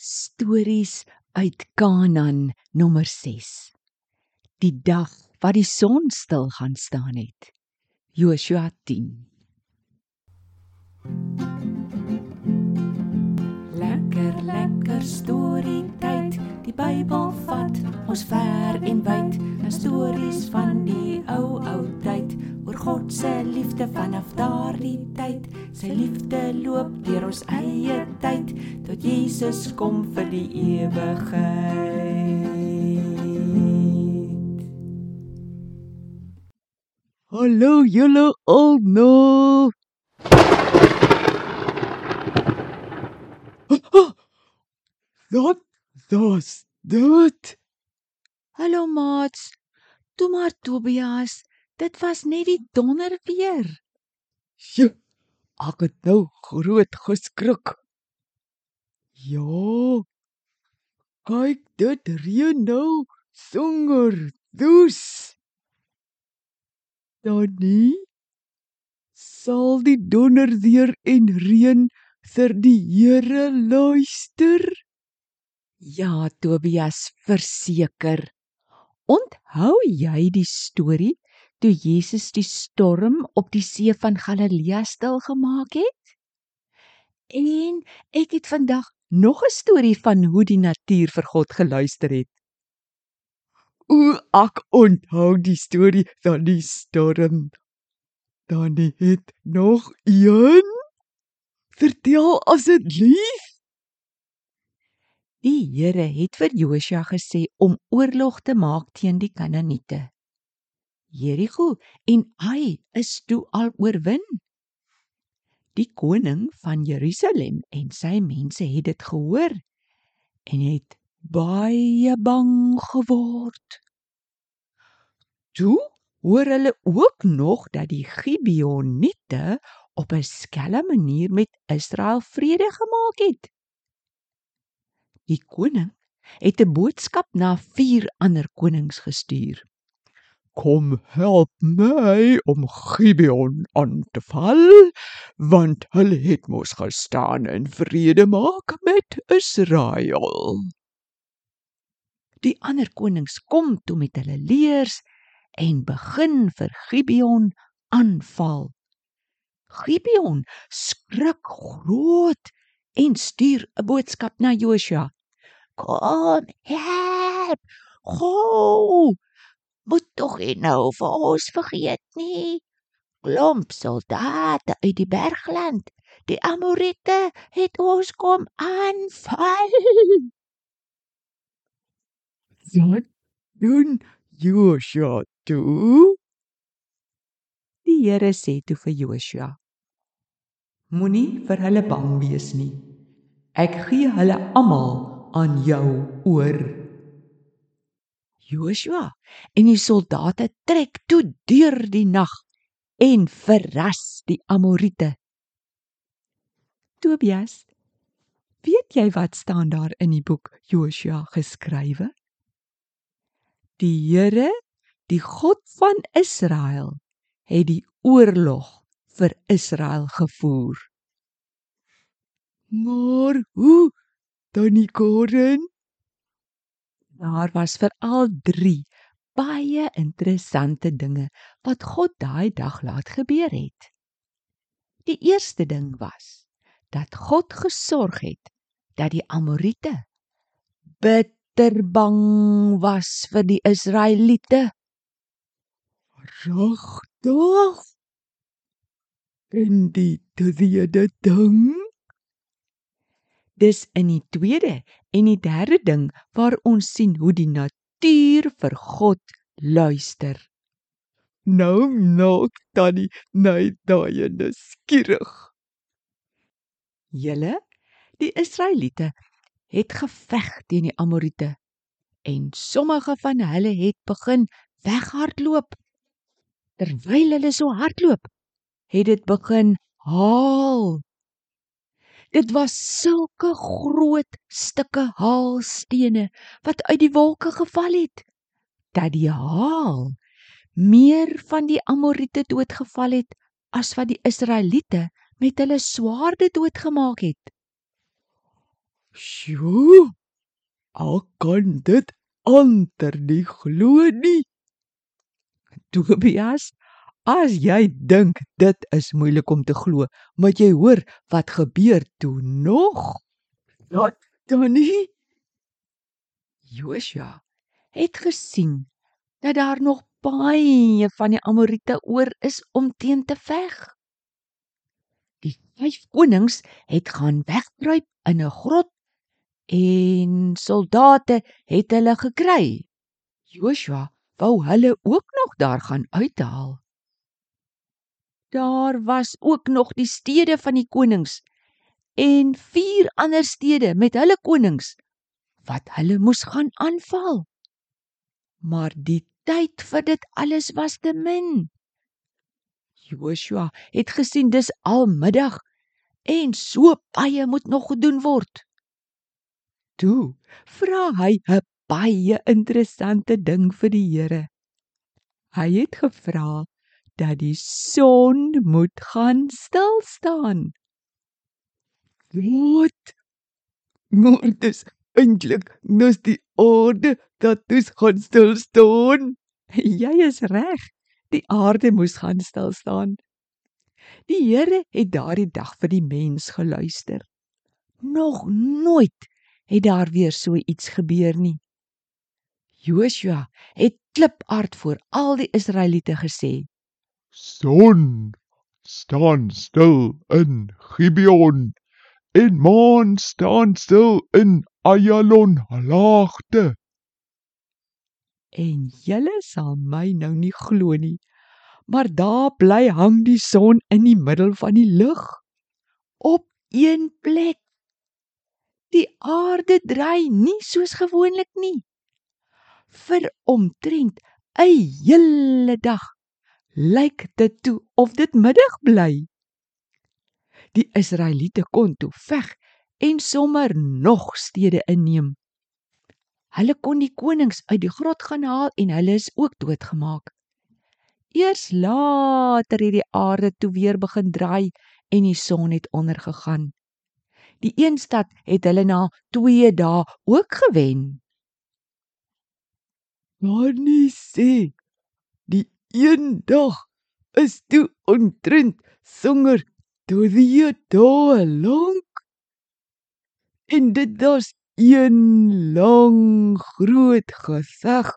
Stories uit Kanaan nommer 6. Die dag wat die son stil gaan staan het. Joshua 10. Lekker lekker storie tyd. Die Bybel vat ons ver en wyd. 'n Stories van die ou ou tyd oor God se liefde vanaf daardie tyd. Sy liefde loop deur ons eie Jesus kom vir die ewigheid. Hallo julle almal. Wat das dit? Hallo maats. Toe maar Tobias, dit was net die donder weer. Sjoe, ek het nou groot geskrik. Ja. Kyk, dit reën nou sonder dus. Danny sal die donder weer en reën vir die Here luister. Ja, Tobias, verseker. Onthou jy die storie toe Jesus die storm op die see van Galilea stil gemaak het? En ek het vandag nog 'n storie van hoe die natuur vir God geluister het. O, ek onthou die storie van die storm. Danny het nog een. Vertel asseblief. Die Here het vir Josua gesê om oorlog te maak teen die Kanaaniete. Jerigo en Ai is toe al oorwin. Die koning van Jerusalem en sy mense het dit gehoor en het baie bang geword. Toe hoor hulle ook nog dat die Gibeoniete op 'n skelm manier met Israel vrede gemaak het. Die koning het 'n boodskap na vier ander konings gestuur. Kom help my om Gibeon aan te val, want hulle het mos gestaan en vrede maak met Israel. Die ander konings kom toe met hulle leers en begin vir Gibeon aanval. Gibeon skrik groot en stuur 'n boodskap na Joshua. Kom, help! Gou! Moet tog nie nou vir ons vergeet nie. Klomp soldate uit die bergland. Die Amorite het ons kom aanval. Wat doen Joshua toe? Die Here sê toe vir Joshua: Moenie vir hulle bang wees nie. Ek gee hulle almal aan jou oor. Joshua en die soldate trek toe deur die nag en verras die Amorite. Tobias, weet jy wat staan daar in die boek Joshua geskrywe? Die Here, die God van Israel, het die oorlog vir Israel gevoer. Maar hoe Tannie Karen? Daar was veral 3 baie interessante dinge wat God daai dag laat gebeur het. Die eerste ding was dat God gesorg het dat die Amorite bitter bang was vir die Israeliete. Regtig? En die tweede ding? Dis in die tweede en die derde ding waar ons sien hoe die natuur vir God luister. Nou nog tannie nee daai nuuskierig. Julle, die Israeliete het geveg teen die Amorite en sommige van hulle het begin weghardloop. Terwyl hulle so hardloop, het dit begin haal. Dit was sulke groot stukke haalstene wat uit die wolke geval het dat die haal meer van die Amorite doodgeval het as wat die Israeliete met hulle swaarde doodgemaak het. Sjoe. Ek kan dit ander nie glo nie. Tobias, as jy dink dit is moeilik om te glo, moet jy hoor wat gebeur toe nog. Wat dan nie? Joshua het gesien dat daar nog baie van die Amorite oor is om teen te veg. Die vyf konings het gaan wegkruip in 'n grot en soldate het hulle gekry. Joshua wou hulle ook nog daar gaan uithaal. Daar was ook nog die stede van die konings en vier ander stede met hulle konings wat hulle moes gaan aanval. Maar die tyd vir dit alles was te min. Joshua het gesien dis almiddag en so baie moet nog gedoen word. Toe vra hy 'n baie interessante ding vir die Here. Hy het gevra dat die son moet gaan stil staan. Wat? Maar dis eintlik nes die aarde dat dis gaan stil staan. Jy is reg. Die aarde moes gaan stil staan. Die Here het daardie dag vir die mens geluister. Nog nooit het daar weer so iets gebeur nie. Joshua het klipaard voor al die Israeliete gesê: Son staan stil in Gibeon en maan staan stil in Ayalon laagte. En julle sal my nou nie glo nie, maar daar bly hang die son in die middel van die lug op een plek. Die aarde draai nie soos gewoonlik nie. Vir omtrent 'n hele dag lyk dit toe of dit middag bly. Die Israeliete kon toe veg en sommer nog stede inneem. Hulle kon die konings uit die grot gaan haal en hulle is ook doodgemaak. Eers later het die aarde toe weer begin draai en die son het ondergegaan. Die een stad het hulle na 2 dae ook gewen. Maar nie sê die een dag is toe ontrent sanger toe die dae lank en dit was een lang groot gesag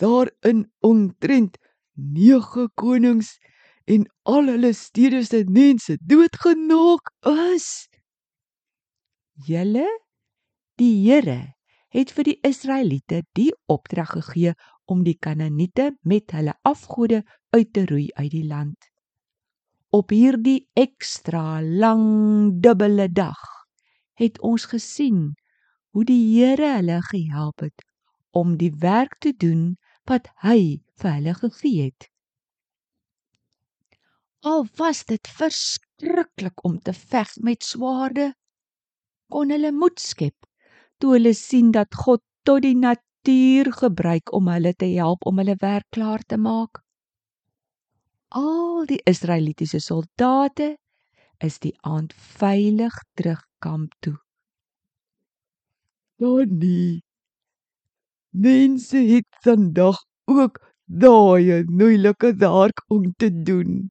daarin ontrent nege konings en al hulle stede se mense doodgemaak is. Julle die Here het vir die Israeliete die opdrag gegee om die Kanaaniete met hulle afgode uit te roei uit die land. Op hierdie ekstra lang dubbele dag het ons gesien hoe die Here hulle gehelp het om die werk te doen wat hy vir hulle gegee het. Al was dit verskriklik om te veg met swaarde, kon hulle moed skep toe hulle sien dat God tot die natuur gebruik om hulle te help om hulle werk klaar te maak. Al die Israelitiese soldate is die aand veilig terug kamp toe. Donnie. Mense het vandag ook daai moeilike werk om te doen.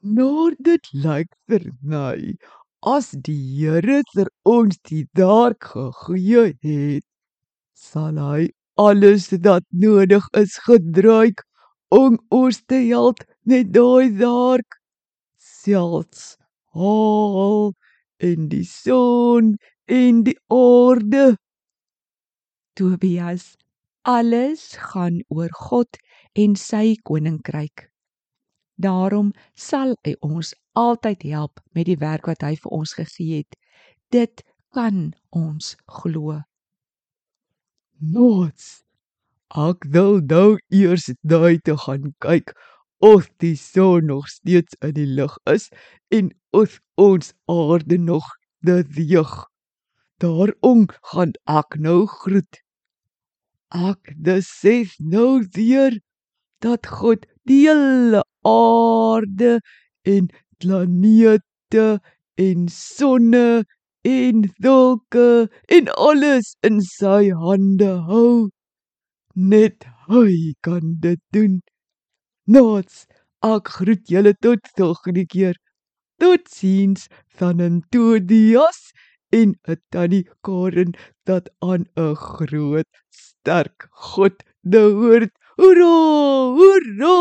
Nou dit lyk vir my as die Here vir ons die werk gegee het, sal hy alles wat nodig is gebruik om ons te help met daai werk. Selfs al in die son en die aarde. Tobias, alles gaan oor God en sy koninkryk. Daarom sal hy ons altyd help met die werk wat hy vir ons gegee het. Dit kan ons glo. Nots. Ek wil nou eers daai te gaan kyk of die son nog steeds in die lug is en of ons aarde nog beweeg. Daarom gaan ek nou groet. Ek sê nou weer dat God die hele aarde en planete en sonne en dulke en alles in sy hande hou. Net hy kan dit doen. Nots, ek groet julle tot volgende keer. Totsiens van 'n Todias en 'n tannie Karen dat aan 'n groot sterk God behoort. Hoera! Hoera!